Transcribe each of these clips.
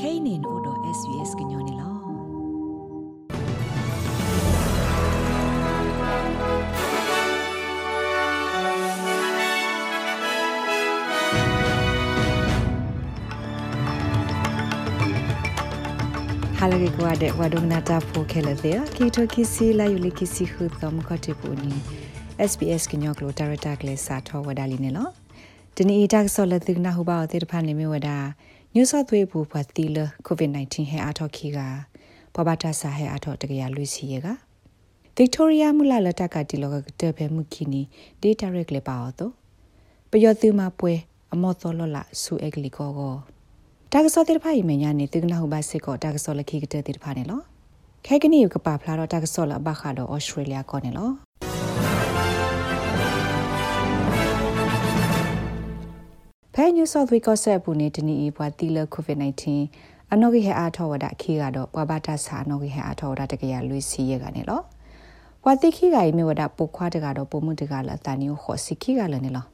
kainin odo svs gnyone lo ဟာလကေကွာတဲ့ဝဒုံနာတာဖိုခဲလတဲ့ကီတိုကီစီလာယူလီကီစီခုသမခတိပူနီ SBS ကညောကလိုဒါရတာကလေးစာထောဝဒါလီနေလောဒီနီတက်ဆောလတိနာဟူပါတဲ့တဖာနေမြဝဒါ ညူဆော့သွေးဘူးဖတ်တီလကိုဗစ် -19 ဟဲအားထောခီကပပတာစာဟဲအားထောတကရလွီစီရကဗစ်တိုးရီယာမူလာလတကတီလောကတဲ့ဖဲမှုခီနီဒေတာရက်လေပါတော့ပယောသူမပွဲအမောသောလောလဆူအက်ကလီကောကောတာကစောတိဖိုင်မညာနေတိကနာဟုဘစစ်ကောတာကစောလခိကတဲ့တိဖာနေလောခဲကနီယကပါဖလာတော့တာကစောလဘခါတော့ဩစတြေးလျကောနေလော ဖဲညူဆော့သ်ဝေကောဆက်ပူနေတနီဘွာတီလကိုဗစ် -19 အနောဂိဟအားထောဝဒခီကတော့ဘွာဘာတာစာအနောဂိဟအားထောဝဒတကရလွီစီရကနေလောဘွာတိခီကရေမြဝဒပုခွားတကတော့ပုံမှုတကလအတန်မျိုးခေါ်စီခီကလည်းနေလော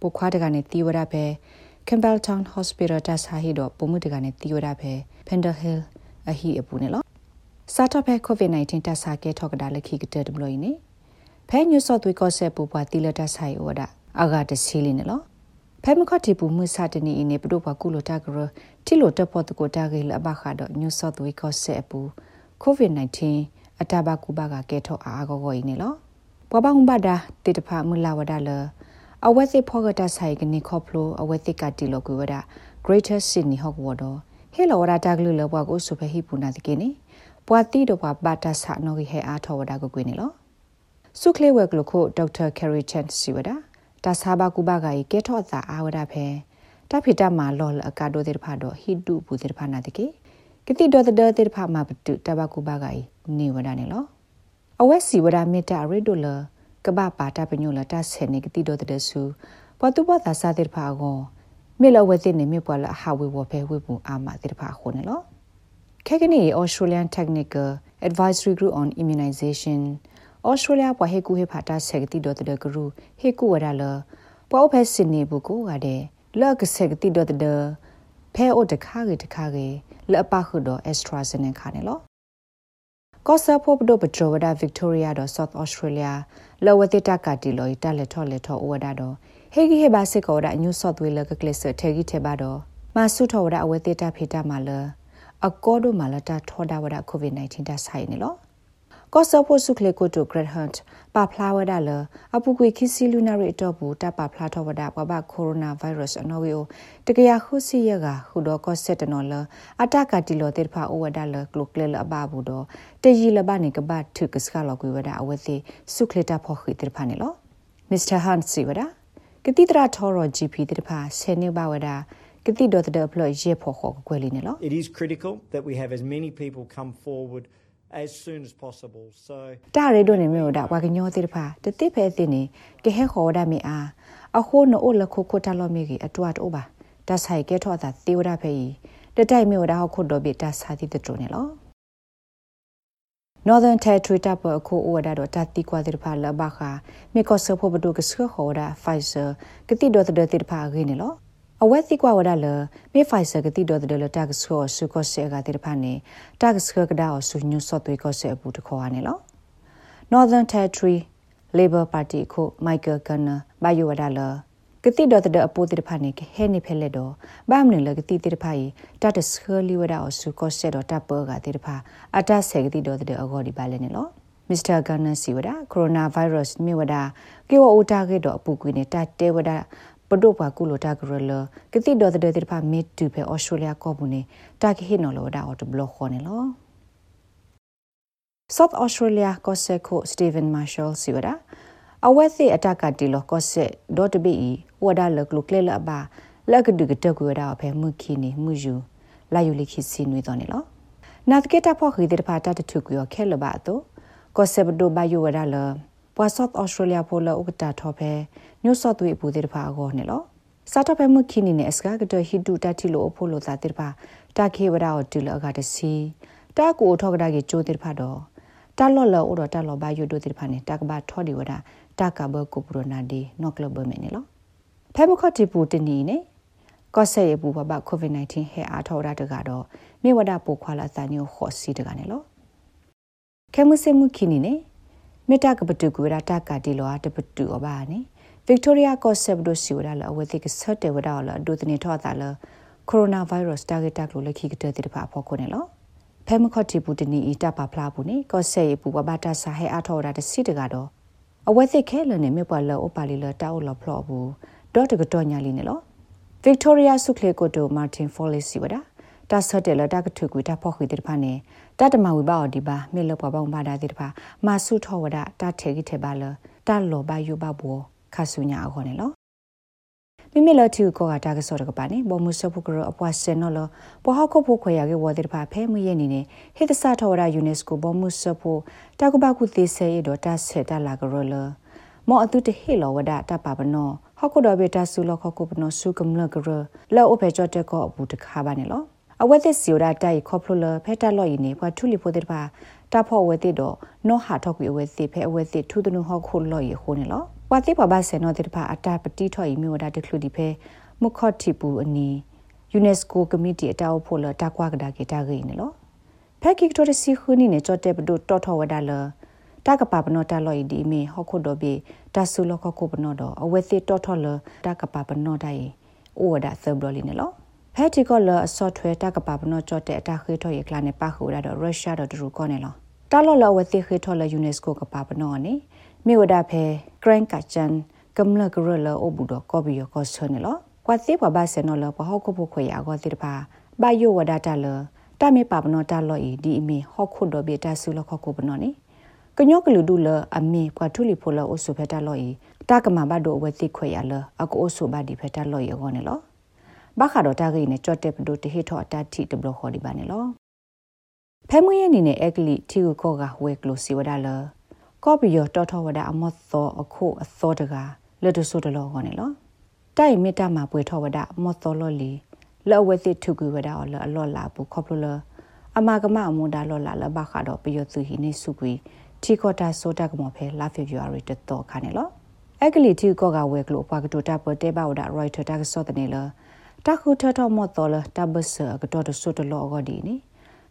ပုခွားတကနေတီဝဒပဲ Campbelltown Hospital တဆာဟီတော့ပုံမှုတကနေတီဝဒပဲ Pender Hill အဟီအပူနေလောစာတော့ပဲ COVID-19 တဆာကဲထောက်ကဒါလခီကတဲ့ဒမလို့နေဖဲညူဆော့သ်ဝေကောဆက်ပူဘွာတီလတဆာဟီဝဒအဂါတစီလီနေလော ဖဲမခတ်တီပူမှုစတနီအင်းနေပဒုပကုလိုတာဂရတီလိုတပေါ်တကိုတာဂေလဘခါတော့ New South Wales ကဆက်ပူ COVID-19 အတဘကူဘကကဲထောအာဂောဂိုင်းနေလောပပဟုံဘဒါတေတဖမူလာဝဒါလအဝက်စစ်ဖောကတာဆိုင်ကနေခေါပလိုအဝက်စစ်ကတီလိုကူဝဒါ Greater Sydney Hawk Water ဟေလောဝဒါတာဂလူလဘကိုဆုဖဟိပူနာတကိနေပွာတီတော့ပါဘာတာဆာနော်ဂီဟဲအားထောဝဒါကိုကွေးနေလောဆုခလေဝက်ကလခုဒေါက်တာကယ်ရီချန်စီဝဒါ တာဆာဘကူဘဂါဤကေထော့သာအာဝဒဖဲတဖိတမာလောလအကာဒိုတေဖာတော့ဟိတုဘူတေဖာနာတကေကတိဒေါ်တေတေဖာမပတုတဘကူဘဂါဤနေဝဒနေလောအဝက်စီဝဒမေတ္တာရီဒိုလကဘပါတာပညိုလတာဆေနေကတိဒေါ်တေဆူပတုပသာစာတေဖာကိုမေလဝသိနေမေပွာလဟာဝေဝဖဲဝေပူအာမတေဖာခုနေလောခေကနီ Australian Technical Advisory Group on Immunization ဩစတြေးလျပွားဟေကူဟေဖာတာဆက်ကတိဒေါ်တဒဂရုဟေကူဝရလပွားဖဲစင်နေဘူးကိုကတဲ့လော့ကဆက်ကတိဒေါ်တဒဖဲအိုတခါကေတခါကေလအပခုတော့ AstraZeneca နဲ့လောကောဆာဖို့ဒိုပထရဝဒါဗစ်တိုးရီယာတော့ South Australia လောဝတိတကတီလော်တလက်ထော်လက်ထော်ဝဒါတော့ဟေဂီဟေဘာစစ်ကောဒါ New South Wales ကကလစ်ထေဂီထေဘာတော့မဆုထော်ဝဒါအဝတိတဖေတာမာလအကောဒိုမာလတာထော်ဒါဝဒါ COVID-19 တာဆိုင်နေလော ကော့ဆော့ဖို့စုခလေကိုတိုဂရက်ဟန့်ပါဖလာဝဒါလအပူကွေခီစီလူနာရီတော့ဘူးတပါဖလာတော့ဝဒါဘဘကိုရိုနာဗိုင်းရပ်စ်အနော်ဝီတကရခုစီရကခုတော့ကော့ဆက်တနော်လအတကတီလောတေဖာအိုဝဒါလကလုကလေလအဘဘူးတော့တရီလဘနေကဘထုကစကလောကွေဝဒါအဝသိစုခလေတာဖို့ခိတေဖာနေလောမစ္စတာဟန်စီဝဒါကတိတရာထော်ရ GP တေဖာဆေနေဘဝဒါကတိတော့တဲ့ဖလို့ရေဖို့ခေါ်ကွယ်လီနေလော It is critical that we have as many people come forward as soon as possible so တာရဲဒိုနေမျိုးဒါဝါကညောတိတဖာတတိဖဲတင်နေကဟဲခေါ်ဒါမီအားအခုနိုလခုခုတလောမီကြီးအတွတ်အိုပါတဆိုင်ကဲထော့တာတေဝရဖဲကြီးတတိုက်မျိုးဒါခုတော့ပြတဆာတိတတုနေလော Northern Territory တပ်ပေါ်အခုဩဝဒါတော့တတိကွာတိတဖာလဘခာမေကောဆဖို့ဘဒုကစခေါ်ဒါ Pfizer ကတိတော့တဲ့တိတဖာခင်းနေလော အဝက်တိကွာဝဒါလမေဖိုင်ဆာကတိဒေါ်ဒလတက်ဆောဆုကောဆေကတိရဖာနေတက်စခကဒါဆုညုဆော့သွေကောဆေဘူးတခေါ်ရနေလော Northern Territory Labor Party ခု Michael Gunner ဘယဝဒါလကတိဒေါ်တဲ့အပိုတိရဖာနေဟဲနေဖဲလက်တော့ဘာမနေလကတိတိရဖာဤတတ်စခလီဝဒါဆုကောဆေတော့တပ်ပေါ်ကတိရဖာအတဆေကတိဒေါ်တဲ့အဂေါ်ဒီပါလဲနေလောမစ္စတာဂန်နစီဝဒကိုရိုနာဗိုင်းရပ်စ်မြေဝဒကေဝအိုတာကေတော့အပူကွေနဲ့တတဲဝဒ ပဒုပါကုလိုတာဂရလကတိဒေါ်တဲ့တဲ့ဖာမီတူဖဲဩစတြေးလျကောဘူးနေတာကဟိနော်လောဒါအော်တဘလခေါ်နေလော South Australia ကောဆက်ကို Stephen Marshall စီဝဒအဝက်စီအတကတီလောကောဆက်ဒေါ်တဘီဝဒါလကလုကလေလဘာလကဒုကတကွေဒါဖဲမှုခီနေမှုယူလာယူလိခိစီနွေတော်နေလောနာတကေတာဖော်ခိတဲ့ဖာတတထုကွေခဲလဘာတော့ကောဆက်ဘဒိုဘယူဝဒါလပွာ South Australia ပိုလဥကတာထောဖဲ New South Wales ပူတဲ့ဖာကောနေလောစာတော့ဖဲမှုခိနီနဲ့အစကားကတော့ဟီတူတတိလိုအဖို့လို့သာတဲ့ဖာတာခေဝဒါကိုတူလအကတစီတာကိုထောက်ကဒါကြီးကျိုးတဲ့ဖာတော့တာလော်လော်ဥတော့တာလော်ဘာယူတို့တဲ့ဖာနဲ့တာကဘာထော်ဒီဝဒါတာကဘကိုပရိုနာဒီနော့ကလဘမဲနေလောဖဲမခတ်တီပူတနီနဲ့ကောဆေရပူဘဘကိုဗစ် -19 ဟဲအားထောရတကတော့မြေဝဒပိုခွာလာတန်ညိုခေါ်စီတကနေလို့ခဲမှုစမှုခီနီနေမေတာကပတူကူရတာကတီလောတပတူအဘာနေ ဗစ်တိုးရီယာကော့ဆက်ဒိုစီဝဒါလအဝတိကဆတ်တေဝဒါလဒုတနေထောတာလကိုရိုနာဗိုင်းရပ်စ်တာဂက်တက်လို့လက်ခိကတဲ့တဖာဖော်ခုနေလို့ဖဲမခော့တီပူတနီအီတပါဖလာဘူးနေကော့ဆေပူဘဘတာဆာဟဲအားထောရတာစီတကတော့အဝသိခဲလနေမြေပွာလောအပါလီလတာအိုလဖလောဘူးဒေါ်တကတော့ညာလီနေလို့ Victoria Sukle Koto Martin Follis Siwada တာဆတ်တယ်လတာကထုကူတာဖောက်ခွေတဲ့ဖာနေတတမဝိပါအော်ဒီပါမေလပပောင်းပါတာတဲ့ဖာမာဆုထောဝဒတာထေကိထေပါလတာလောဘယုဘဘော ခါဆုညာအခေါ်နေလောမိမိလတီကိုကတာကစောတကပါနေဘောမှုစပုကရအပွားစင်နော်လပဟောက်ခုဖို့ခွေရကေဝတဲ့ဖာဖဲမွေးနေနေဟိတစထောဝဒယူနက်စကိုဘောမှုစပုတာကပကုသေးဆေရတော့တာဆေတာလာကရလမောအတုတဟေလောဝဒတာပါပနောဟောက်ခုတော်ဘေတာဆူလခခုပနောဆုကမလကရလောအဖေချတ်တကောအဘူးတခါပါနေလောအဝက်သစီရတိုက်ခေါပလလဖက်တလော့ယနေဘွာထူလီဖိုတဲ့ပါတာဖော့ဝဲတဲ့တော့နောဟာထောက်ကွေဝဲစီဖဲအဝဲစီထူဒနဟောခုလော့ယခိုးနေလော ဘွာတိပဘာဆေနောတဲ့ပါအတာပတိထော့ယမြို့ဒါတခလူဒီဖဲမုခော့တီပူအနီယူနက်စကိုကမတီအတောက်ဖို့လတာကွာကဒါကေတာဂိနေလောဖက်ကိကတိုစီခူနီနေချော့တဲ့ပဒိုတော်ထော်ဝဒါလတာကပါပနောတာလော်ဒီမီဟောခုဒိုဘီတာဆူလခခုပနောတော့အဝဲစီတော်ထော်လတာကပါပနောတိုင်အိုဝဒါဆဘလလီနေလောဖက်တီကောလအစော့ထွဲတကပပနောကြော့တဲ့အတာခေထော်ရကလာနေပါခူရတော့ရုရှားတော့ဒရူကောနေလောတာလော်လော်ဝသိခေထော်လယူနက်စကိုကပပနောနေမြေဝဒဖဲ ဂရန်ကချန်ကမ္လဂရလအဘူတော့ကောဘီယောကောဆနေလောကွာသိပဘာစနောလပဟောက်ခုဖို့ခွေရကောတိတပါဘယိုဝဒတာလတမေပပနောတာလော်ဤဒီအမီဟောက်ခုတော့ဘေတာဆူလခခုပနောနေကညောကလူဒူလအမေကွာထူလီဖိုလအိုဆုဖက်တာလော်ဤတာကမဘာဒိုဝသိခွေရလအကိုအိုဆုဘာဒီဖက်တာလော်ဤကောနေလောဘာခါတော့တာဂိနဲ့ကြွတ်တဲ့ပဒိုတဟိထောအတတိတဘလခေါ်ဒီပါနေလောဖဲမွေးရနေနဲ့အကလီတီကိုကောကဝဲကလိုစီဝဒါလ ကောပီယောတော်တော်ဝဒါအမော့သောအခုအသောတကလက်တဆုတလောခေါ်နေလောတိုက်မေတ္တာမှာပွေထောဝဒါမော့သောလောလီလောဝဲတိထုကူဝဒါအလော်လာဘူးခေါပလိုလအမကမအမွန်ဒါလော်လာလဘာခါတော့ပယောသူဟိနေစုကွီတီကောတာဆိုတာကမောဖဲလာဖေဗူအာရီတတော်ခါနေလောအကလီတီကောကဝဲကလိုပွားကတိုတာပေါ်တဲဘာဝဒါရိုက်တာတာကစောတနေလောတခုထထမော့တော်လတဘဆကတော့တဆုတလောဂဒီနီ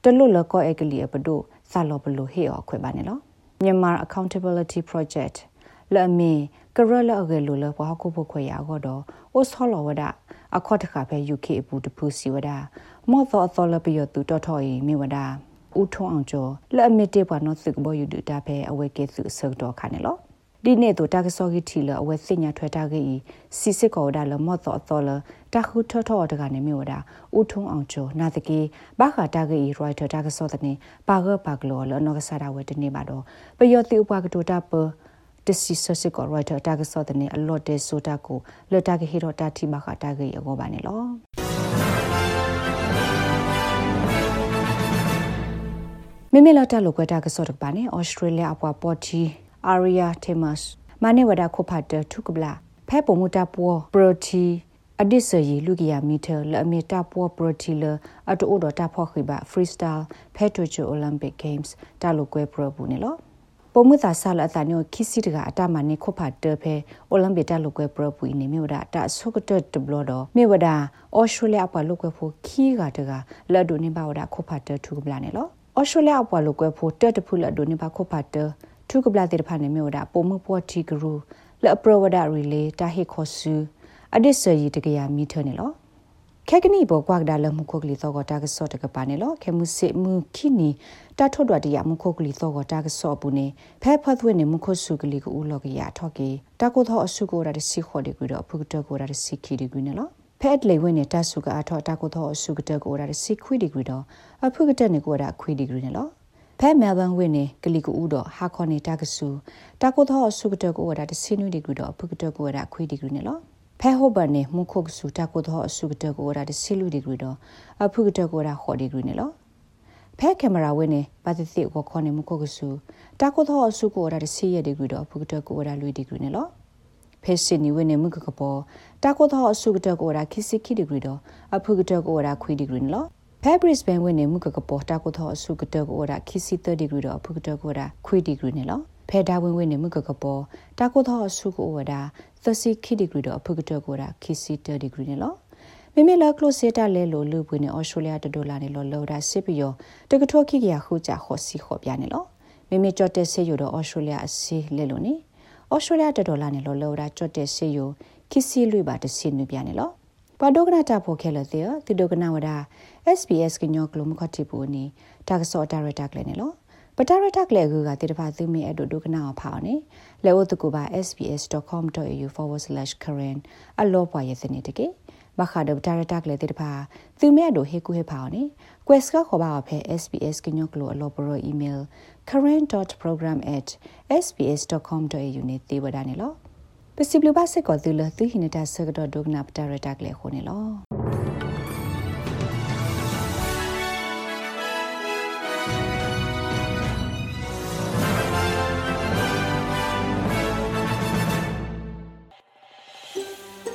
တလွလကောအကလီအပဒိုဆာလောဘလိုဟေအခွဲပါနေလော မြန်မာ accountability project လအမီကရလအကလူလဘဟခုဖို့ခွေရတော့အိုဆောလောဝဒအခေါ်တခါပဲ UK အပူတပူစီဝဒမော့သောအသောလပယတူတော်တော်ရီမိဝဒဦးထုံအောင်ကျော်လက်အမီတေပွားနော်စစ်ဘောယူဒတာပဲအဝဲကေစုဆောက်တော်ခါနေလော ဒီနေ့တော့တာကစောဂီတီလအဝဲစညာထွဲတာကြီးစီစစ်ကောဒါလမော့တော့တော်လတခုထောထောတကနေမြို့တာဦးထုံအောင်ကျော်နာတကေဘာခတာကြီးရိုက်တာတာကစောတဲ့နေပါဂပါကလောလနောကစားတာဝဲတနေပါတော့ပယောတိဥပကတိုတာပတစီဆစစ်ကောရိုက်တာတာကစောတဲ့နေအလော့တဲဆိုတာကိုလတာကဟီရိုတာတီမခတာကြီးအကောပါနေလောမေမေလာတလောကွတာကစောတပါနေဩစတြေးလျအပွားပေါ်တီ Aria Themas မနေဝဒခုဖတ်တုကဘလာဖဲပုံမတာပေါ်ပရိုတီအဒစ်ဆာယီလူကီယာမီတာလအမီတာပေါ်ပရိုတီလအတူအိုဒတာဖော့ခိဘဖရီစတိုင်ဖဲတိုချူအိုလံပစ်ဂိမ်းစ်တာလိုကွဲပရဘူးနေလောပုံမသာဆာလအတန်ညိုခီစီတကအတမနေခုဖတ်တဖဲအိုလံပစ်တာလိုကွဲပရဘူးနေမြို့ဒါတာဆုကတတဘလဒမြို့ဝဒါအော်စတြေးလျအပလိုကွဲဖို့ခီးကတကလတ်ဒိုနေပါဝဒါခုဖတ်တထူကဘလာနေလောအော်စတြေးလျအပလိုကွဲဖို့တတဖူလတ်ဒိုနေပါခုဖတ်တ ထုကပလာတေဖာနေမျိုးဒါပုံမှုပေါ်တီဂရူလအပရဝဒရီလေတာဟေခောဆူအဒစ်ဆာယီတကရမီထနေလောခဲကနီဘောကွာကဒါလမှုခုကလီသောကတာကစောတကပါနေလောခဲမှုစစ်မှုခိနီတာထွတ်တော်တရမှုခုကလီသောကတာကစောပူနေဖဲဖတ်သွင်းနေမှုခုစုကလီကိုဦးလောကရထော့ကေတာကိုသောအစုကိုရတဲ့စီခေါ်ဒီကွေတော့ဖုကတကိုရတဲ့စီခီဒီကွေနေလောဖက်လေဝင်းနေတာစုကအထော့တာကိုသောအစုကတကိုရတဲ့စီခွီဒီကွေတော့အဖုကတနေကိုရခွီဒီကွေနေလော ဖဲမဲလ်ဘန်ဝင်းနေကလီကူဦးတော့ဟာခေါနေတာကဆူတာကိုသောဆုကတကိုဝဒါတစင်းနွေဒီကူတော့ဖုကတကိုဝဒါခွေဒီကူနေလောဖဲဟိုဘန်နေမုခုကဆူတာကိုသောဆုကတကိုဝဒါတစီလူဒီကူတော့အဖုကတကိုဝဒါခေါ်ဒီကူနေလောဖဲကင်မရာဝင်းနေပါတိတိကိုခေါ်နေမခုကဆူတာကိုသောဆုကိုဝဒါတစီရဒီကူတော့ဖုကတကိုဝဒါလူဒီကူနေလောဖဲစင်နီဝင်းနေမကကပေါ်တာကိုသောဆုကတကိုဝဒါခိစီခိဒီကူတော့အဖုကတကိုဝဒါခွေဒီကူနေလော ဖဲဘရစ်ဘန်ဝင်နေမှုကကပေါ်တာကိုသောအစုကတကိုရာခီစီ30ဒီဂရီတော့ဖုကတကိုရာခွေဒီဂရီနေလောဖဲဒါဝင်ဝင်နေမှုကကပေါ်တာကိုသောအစုကိုဝဒါ30ခီဒီဂရီတော့ဖုကတကိုရာခီစီ30ဒီဂရီနေလောမိမိလကလိုစေတာလဲလိုလူပွေနေဩစတြေးလျတဒေါ်လာနေလောလောဒါစစ်ပြီးရောတကထောခိကရခုကြခေါ်စီခေါ်ပြနေလောမိမိကြော့တဲ့ဆေးရတော့ဩစတြေးလျအစီလဲလိုနေဩစတြေးလျတဒေါ်လာနေလောလောဒါကြော့တဲ့ဆေးရခိစီလွေပါတစီနုပြနေလော ပဒုကနာတာဖိုခဲလတဲ့တိဒုကနာဝဒါ SBS ကညောကလုံးမခတိပူနီတာကစောဒါရတာကလည်းနေလောပတာရတက်လေကူကတိတဖာသူမီအတူဒုကနာအဖောင်းနေလဲဝတ်ကူပါ sbs.com.au/current အလောပွားရဲ့စနေတကေဘခါဒပတာရတက်လေတိတဖာသူမီအတူဟေကူဟေဖောင်းနေ quest ကခေါ်ပါဖဲ sbs ကညောကလိုအလောပရို email current.program@sbs.com.au နေတေဝဒနေလော ပစီဘလဘစကောတူလသူဟိနတာဆကတော့ဒုကနာပတာရတက်လေခုနေလော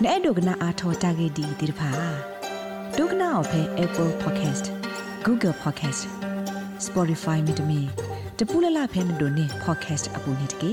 နဲ့ဒုကနာအာထောတာဂေဒီဒီဖာဒုကနာအဖဲ Apple Podcast Google Podcast Spotify မြေတမီတပူလလဖဲမတို့နေ podcast အပူနေတကေ